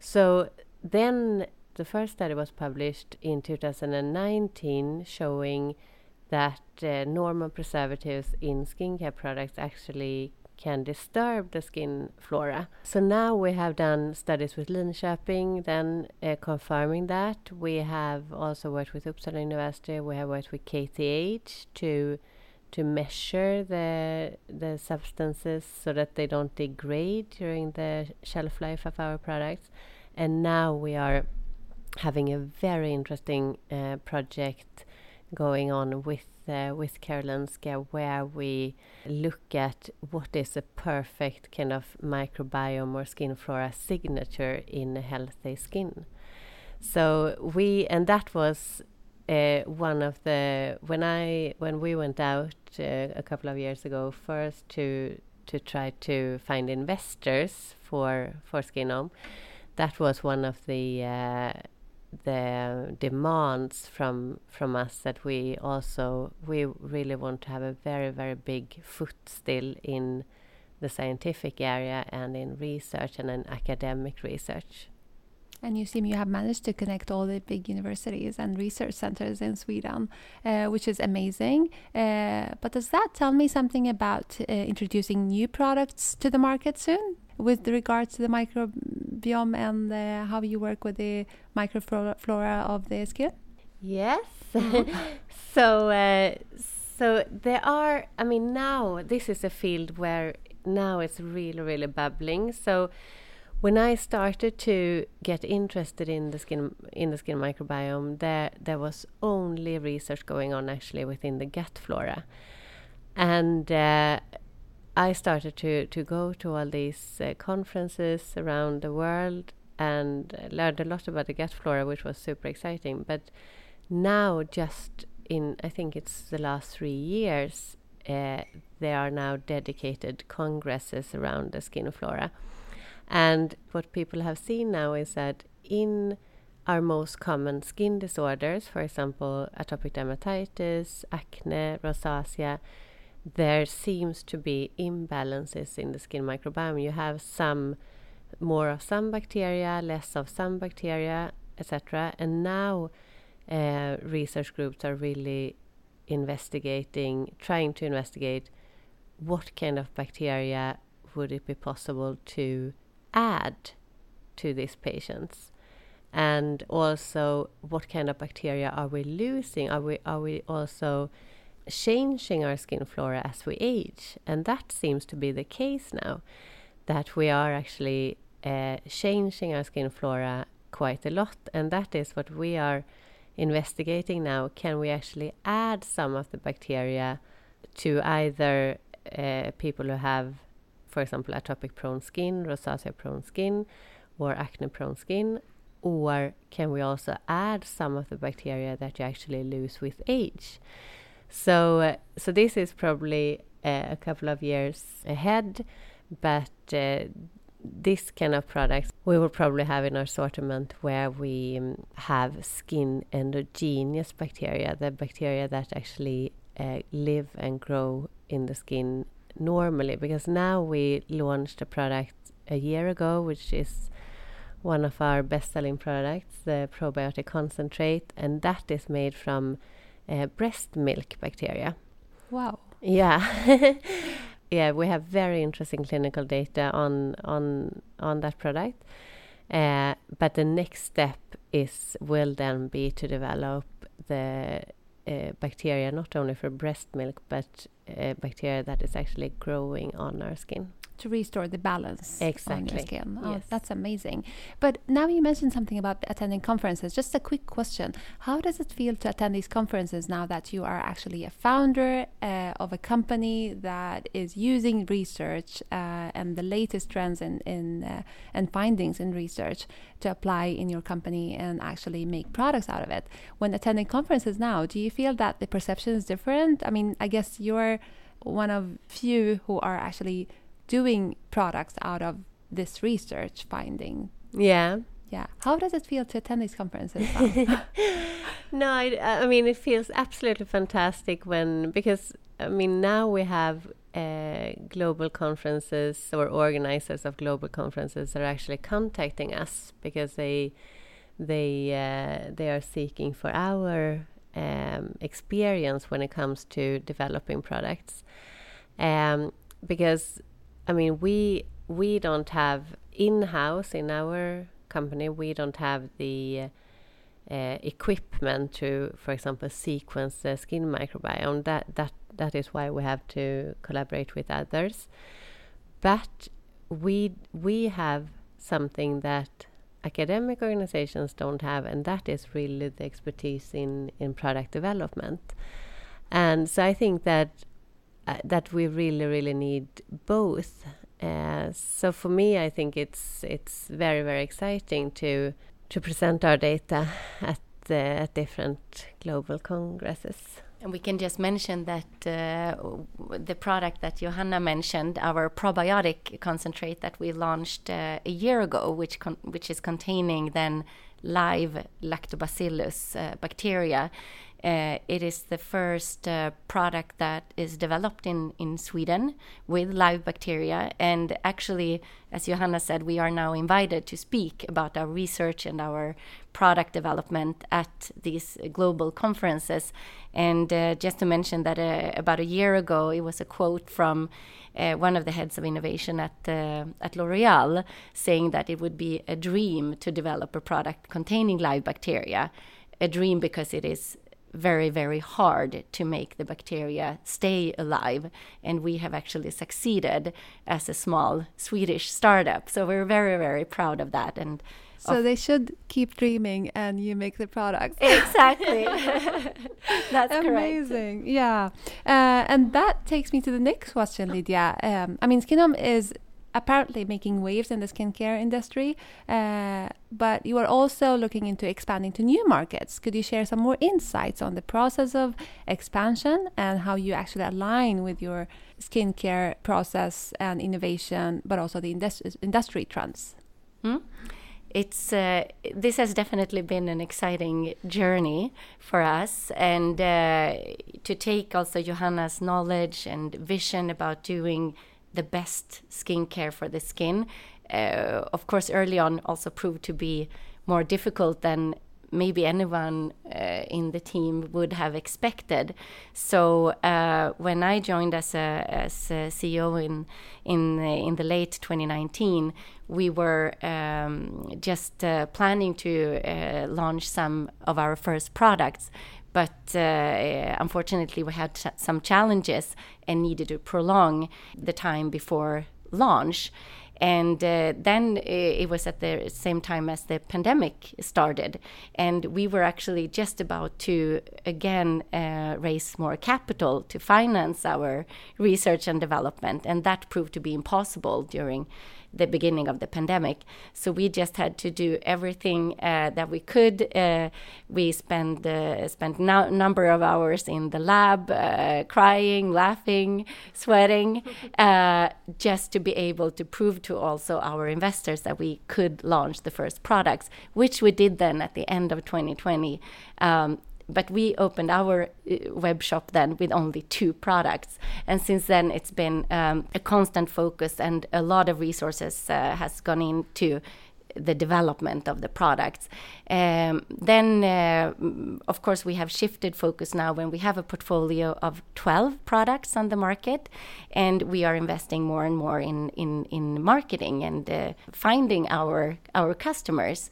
So then the first study was published in 2019 showing that uh, normal preservatives in skincare products actually can disturb the skin flora. So now we have done studies with Linköping, then uh, confirming that. We have also worked with Uppsala University. We have worked with KTH to to measure the the substances so that they don't degrade during the shelf life of our products. And now we are having a very interesting uh, project going on with uh, with Karolinska where we look at what is a perfect kind of microbiome or skin flora signature in a healthy skin. So we and that was uh, one of the when I when we went out uh, a couple of years ago first to to try to find investors for for Skinome. That was one of the the demands from from us that we also we really want to have a very very big foot still in the scientific area and in research and in academic research. And you seem you have managed to connect all the big universities and research centers in Sweden, uh, which is amazing. Uh, but does that tell me something about uh, introducing new products to the market soon? with regards to the microbiome and uh, how you work with the microflora of the skin? Yes. so, uh, so there are. I mean, now this is a field where now it's really, really bubbling. So, when I started to get interested in the skin in the skin microbiome, there there was only research going on actually within the gut flora, and uh, I started to, to go to all these uh, conferences around the world and learned a lot about the gut flora, which was super exciting. But now, just in I think it's the last three years, uh, there are now dedicated congresses around the skin flora. And what people have seen now is that in our most common skin disorders, for example, atopic dermatitis, acne, rosacea, there seems to be imbalances in the skin microbiome. You have some more of some bacteria, less of some bacteria, etc. And now uh, research groups are really investigating, trying to investigate what kind of bacteria would it be possible to add to these patients and also what kind of bacteria are we losing are we are we also changing our skin flora as we age. And that seems to be the case now, that we are actually uh, changing our skin flora quite a lot. And that is what we are investigating now. Can we actually add some of the bacteria to either uh, people who have, for example, atopic prone skin, rosacea prone skin, or acne prone skin? Or can we also add some of the bacteria that you actually lose with age? So, uh, so this is probably uh, a couple of years ahead, but uh, this kind of products we will probably have in our assortment where we um, have skin endogenous bacteria, the bacteria that actually uh, live and grow in the skin normally. Because now we launched a product a year ago, which is one of our best-selling products, the probiotic concentrate, and that is made from uh, breast milk bacteria. Wow. Yeah. yeah, we have very interesting clinical data on on on that product. Uh, but the next step is will then be to develop the uh, bacteria not only for breast milk but uh, bacteria that is actually growing on our skin to restore the balance exactly. on your skin. Oh, yes. that's amazing. But now you mentioned something about attending conferences. Just a quick question: How does it feel to attend these conferences now that you are actually a founder uh, of a company that is using research uh, and the latest trends in, in uh, and findings in research to apply in your company and actually make products out of it? When attending conferences now, do you feel that the perception is different? I mean, I guess you're one of few who are actually doing products out of this research finding. Yeah. Yeah. How does it feel to attend these conferences? no, I, I, mean it feels absolutely fantastic when because I mean now we have uh, global conferences or organizers of global conferences are actually contacting us because they they uh, they are seeking for our um, experience when it comes to developing products. Um, because I mean we we don't have in house in our company we don't have the uh, equipment to, for example, sequence the skin microbiome. That that that is why we have to collaborate with others. But we we have something that academic organizations don't have, and that is really the expertise in in product development. And so I think that uh, that we really really need both. Uh, so for me, I think it's it's very very exciting to to present our data at uh, at different global congresses. And we can just mention that uh, the product that Johanna mentioned, our probiotic concentrate that we launched uh, a year ago, which which is containing then live lactobacillus uh, bacteria, uh, it is the first uh, product that is developed in, in Sweden with live bacteria. And actually, as Johanna said, we are now invited to speak about our research and our product development at these global conferences. And uh, just to mention that uh, about a year ago, it was a quote from uh, one of the heads of innovation at uh, at L'Oreal saying that it would be a dream to develop a product containing live bacteria. A dream because it is very, very hard to make the bacteria stay alive. And we have actually succeeded as a small Swedish startup. So we're very, very proud of that. And so they should keep dreaming and you make the product. Exactly. That's Amazing. Correct. Yeah. Uh, and that takes me to the next question, Lydia. Um, I mean, Skinome is apparently making waves in the skincare industry, uh, but you are also looking into expanding to new markets. Could you share some more insights on the process of expansion and how you actually align with your skincare process and innovation, but also the industri industry trends? Hmm? It's uh, this has definitely been an exciting journey for us, and uh, to take also Johanna's knowledge and vision about doing the best skincare for the skin. Uh, of course, early on also proved to be more difficult than maybe anyone uh, in the team would have expected. So uh, when I joined as a, as a CEO in in in the late 2019, we were um, just uh, planning to uh, launch some of our first products, but uh, unfortunately, we had some challenges and needed to prolong the time before launch. And uh, then it was at the same time as the pandemic started. And we were actually just about to again uh, raise more capital to finance our research and development. And that proved to be impossible during the beginning of the pandemic. So we just had to do everything uh, that we could. Uh, we spent uh, spent no number of hours in the lab, uh, crying, laughing, sweating, uh, just to be able to prove to also our investors that we could launch the first products, which we did then at the end of 2020. Um, but we opened our uh, web shop then with only two products and since then it's been um, a constant focus and a lot of resources uh, has gone into the development of the products. Um, then, uh, of course, we have shifted focus now when we have a portfolio of 12 products on the market, and we are investing more and more in in, in marketing and uh, finding our our customers.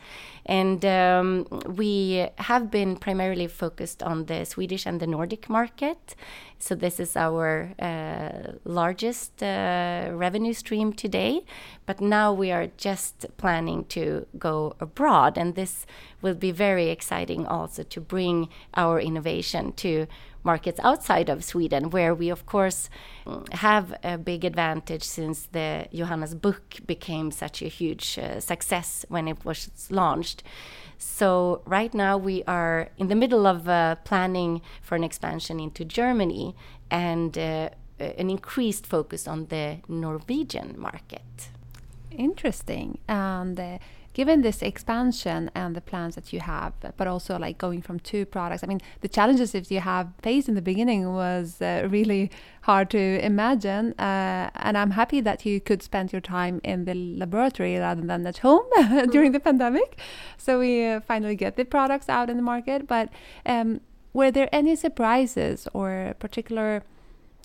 And um, we have been primarily focused on the Swedish and the Nordic market. So this is our uh, largest uh, revenue stream today. But now we are just planning to go abroad, and this will be very exciting also to bring our innovation to markets outside of Sweden, where we, of course, have a big advantage since the Johanna's book became such a huge uh, success when it was launched. So, right now, we are in the middle of uh, planning for an expansion into Germany and uh, an increased focus on the Norwegian market. Interesting. And uh, given this expansion and the plans that you have, but also like going from two products, I mean, the challenges that you have faced in the beginning was uh, really hard to imagine. Uh, and I'm happy that you could spend your time in the laboratory rather than at home during the pandemic. So we uh, finally get the products out in the market. But um, were there any surprises or particular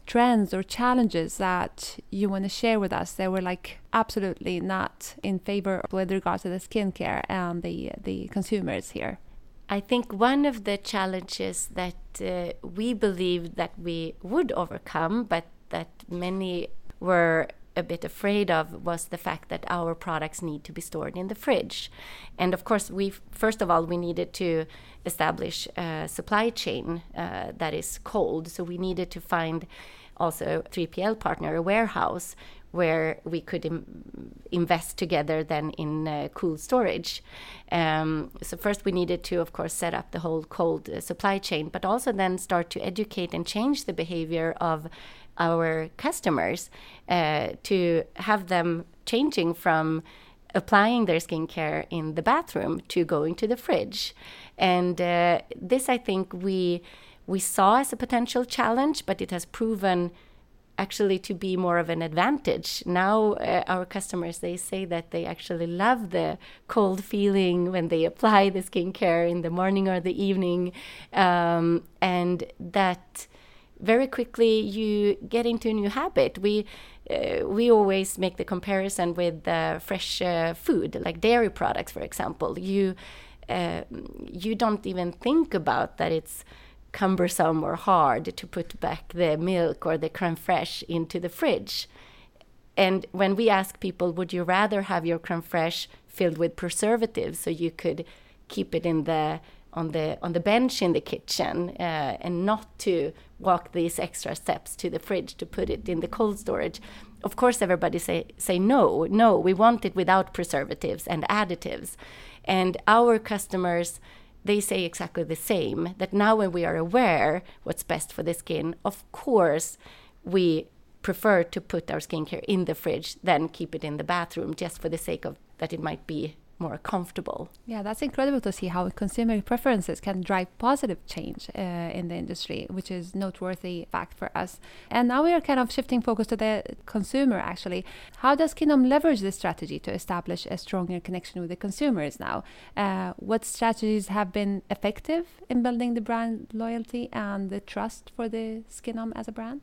trends or challenges that you want to share with us that were like absolutely not in favor with regards to the skincare and the the consumers here? I think one of the challenges that uh, we believed that we would overcome, but that many were a bit afraid of was the fact that our products need to be stored in the fridge. And of course, we first of all we needed to establish a supply chain uh, that is cold. So we needed to find also 3PL partner, a warehouse where we could Im- invest together then in uh, cool storage. Um, so first we needed to, of course, set up the whole cold uh, supply chain, but also then start to educate and change the behavior of our customers uh, to have them changing from applying their skincare in the bathroom to going to the fridge. And uh, this, I think, we we saw as a potential challenge, but it has proven actually to be more of an advantage. Now uh, our customers they say that they actually love the cold feeling when they apply the skincare in the morning or the evening, um, and that very quickly you get into a new habit. We uh, we always make the comparison with uh, fresh uh, food, like dairy products, for example. You uh, you don't even think about that it's cumbersome or hard to put back the milk or the creme fraiche into the fridge. And when we ask people, would you rather have your creme fraiche filled with preservatives so you could keep it in the on the on the bench in the kitchen uh, and not to walk these extra steps to the fridge to put it in the cold storage. Of course everybody say say no. No we want it without preservatives and additives. And our customers they say exactly the same that now when we are aware what's best for the skin, of course, we prefer to put our skincare in the fridge than keep it in the bathroom just for the sake of that it might be more comfortable. Yeah, that's incredible to see how consumer preferences can drive positive change uh, in the industry, which is noteworthy fact for us. And now we are kind of shifting focus to the consumer. Actually, how does Skinome leverage this strategy to establish a stronger connection with the consumers now? Uh, what strategies have been effective in building the brand loyalty and the trust for the Skinome as a brand?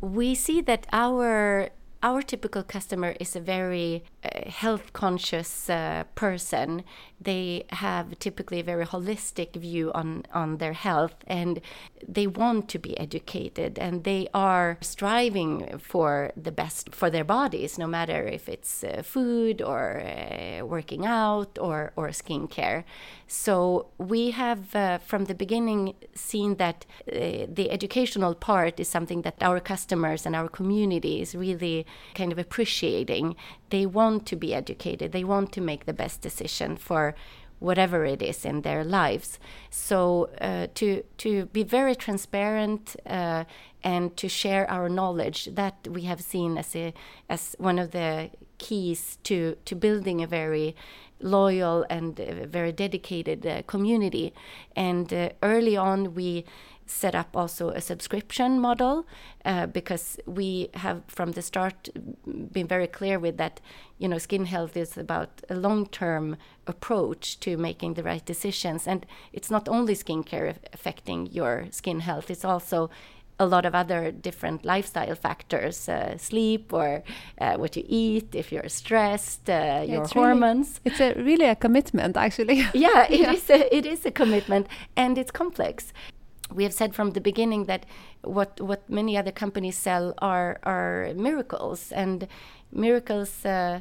We see that our our typical customer is a very uh, health conscious uh, person. They have typically a very holistic view on, on their health and they want to be educated and they are striving for the best for their bodies, no matter if it's uh, food or uh, working out or, or skincare. So we have uh, from the beginning seen that uh, the educational part is something that our customers and our community is really kind of appreciating. They want to be educated, they want to make the best decision for whatever it is in their lives. So uh, to to be very transparent uh, and to share our knowledge that we have seen as a as one of the keys to to building a very loyal and uh, very dedicated uh, community. And uh, early on, we set up also a subscription model uh, because we have from the start been very clear with that you know skin health is about a long-term approach to making the right decisions and it's not only skincare affecting your skin health it's also a lot of other different lifestyle factors uh, sleep or uh, what you eat if you're stressed uh, your hormones really, it's a really a commitment actually. Yeah it yeah. is a, it is a commitment and it's complex. We have said from the beginning that what what many other companies sell are are miracles and miracles uh,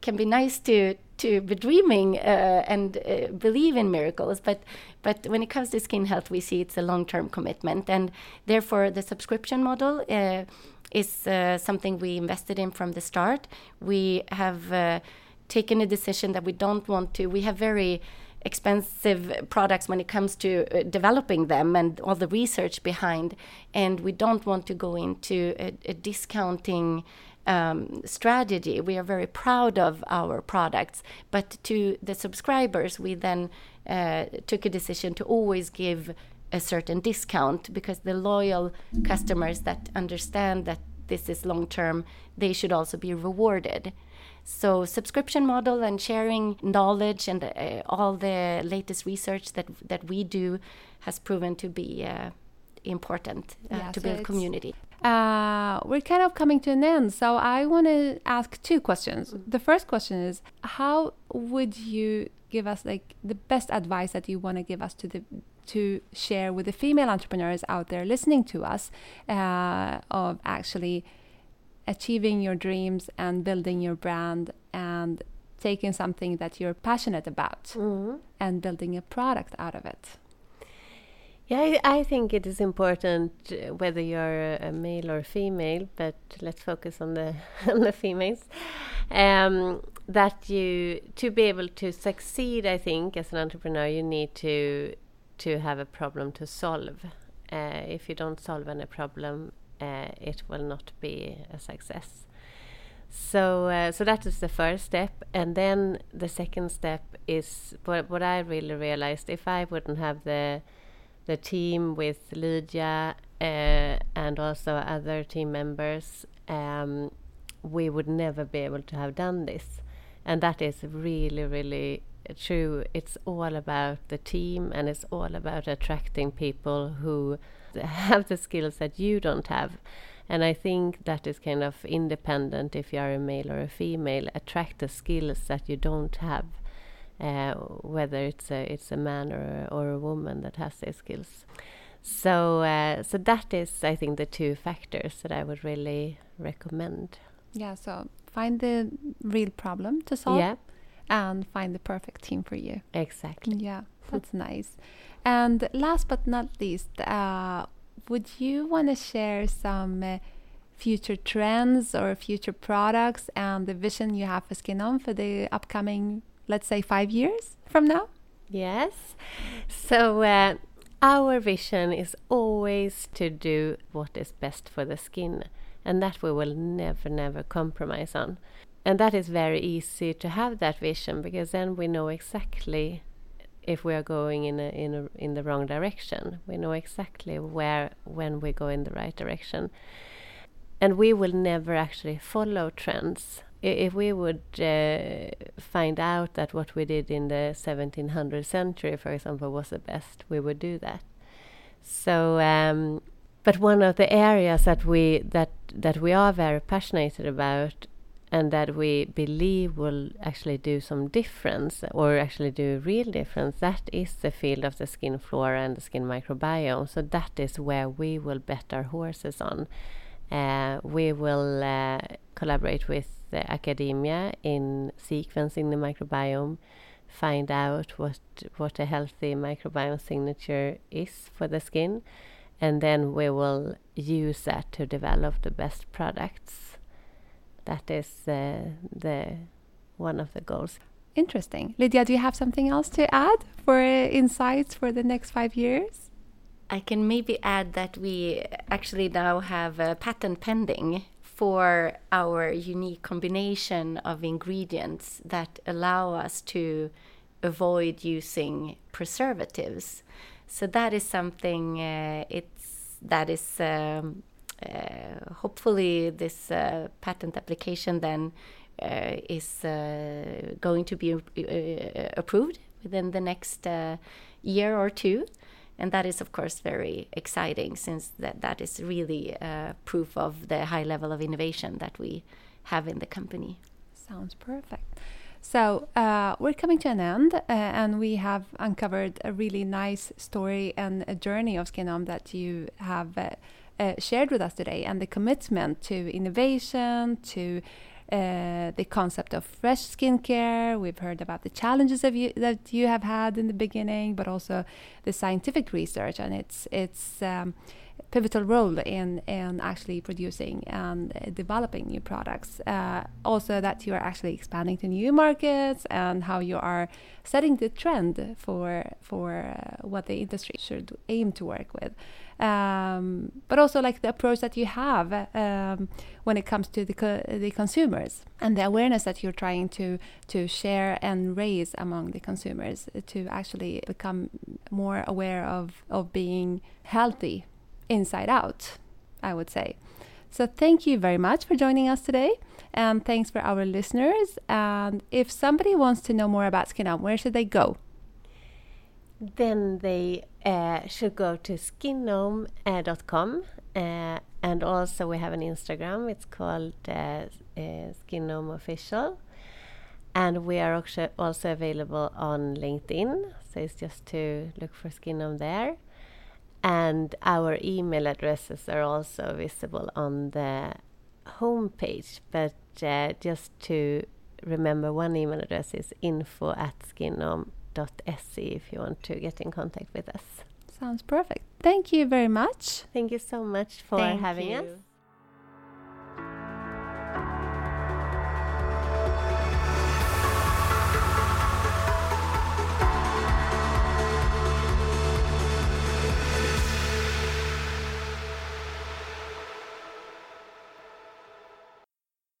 can be nice to to be dreaming uh, and uh, believe in miracles, but but when it comes to skin health, we see it's a long term commitment, and therefore the subscription model uh, is uh, something we invested in from the start. We have uh, taken a decision that we don't want to. We have very expensive products when it comes to uh, developing them and all the research behind, and we don't want to go into a, a discounting um, strategy. We are very proud of our products, but to the subscribers, we then uh, took a decision to always give a certain discount because the loyal customers that understand that this is long term, they should also be rewarded. So subscription model and sharing knowledge and uh, all the latest research that that we do has proven to be uh, important uh, Yeah, to so build community. Uh, we're kind of coming to an end, so I want to ask two questions. The first question is, how would you give us like the best advice that you want to give us to the to share with the female entrepreneurs out there listening to us uh, of actually achieving your dreams and building your brand and taking something that you're passionate about Mhm. and building a product out of it. Yeah, I, I think it is important uh, whether you're a, male or female, but let's focus on the on the females. Um, that you to be able to succeed, I think, as an entrepreneur, you need to to have a problem to solve. Uh, if you don't solve any problem, uh, it will not be a success. So, uh, so that is the first step, and then the second step is what, what I really realized. If I wouldn't have the the team with Lydia uh, and also other team members, um, we would never be able to have done this. And that is really, really true. It's all about the team and it's all about attracting people who have the skills that you don't have. And I think that is kind of independent if you are a male or a female. Attract the skills that you don't have uh, whether it's a it's a man or a, or a woman that has these skills. So uh, so that is I think the two factors that I would really recommend. Yeah, so find the real problem to solve Yeah, and find the perfect team for you. exactly. Yeah, that's nice. And last but not least, uh, would you want to share some uh, future trends or future products and the vision you have for Skinome for the upcoming, let's say, five years from now? Yes. So uh, our vision is always to do what is best for the skin, and that we will never, never compromise on. And that is very easy to have that vision because then we know exactly if we are going in a, in a, in the wrong direction. We know exactly where when we go in the right direction, and we will never actually follow trends if we would uh, find out that what we did in the 1700th century, for example, was the best, we would do that. So, um, but one of the areas that we that that we are very passionate about and that we believe will actually do some difference or actually do a real difference that is the field of the skin flora and the skin microbiome so that is where we will bet our horses on uh, we will uh, collaborate with the academia in sequencing the microbiome, find out what what a healthy microbiome signature is for the skin, and then we will use that to develop the best products. That is uh, the one of the goals. Interesting. Lydia, do you have something else to add for uh, insights for the next five years? I can maybe add that we actually now have a patent pending for our unique combination of ingredients that allow us to avoid using preservatives. So that is something uh, it's that is um, uh, hopefully this uh, patent application then uh, is uh, going to be uh, approved within the next year or two and that is of course very exciting since that, that is really uh, proof of the high level of innovation that we have in the company Sounds perfect. So uh, we're coming to an end, uh, and we have uncovered a really nice story and a journey of Skinome that you have uh, uh, shared with us today, and the commitment to innovation, to uh, the concept of fresh skincare. We've heard about the challenges of you, that you have had in the beginning, but also the scientific research and its its um, pivotal role in in actually producing and developing new products. Uh, also, that you are actually expanding to new markets and how you are setting the trend for for uh, what the industry should aim to work with. Um, but also like the approach that you have um, when it comes to the co- the consumers and the awareness that you're trying to to share and raise among the consumers to actually become more aware of of being healthy inside out. I would say. So thank you very much for joining us today. And thanks for our listeners. And if somebody wants to know more about Skinome, where should they go? Then they should go to skinome.com. Uh, and also we have an Instagram. It's called uh, Skinome Official. And we are also, also available on LinkedIn. So it's just to look for Skinome there and our email addresses are also visible on the homepage but uh, just to remember one email address is info at skinome.se if you want to get in contact with us. Sounds perfect. Thank you very much. Thank you so much for Thank having you. us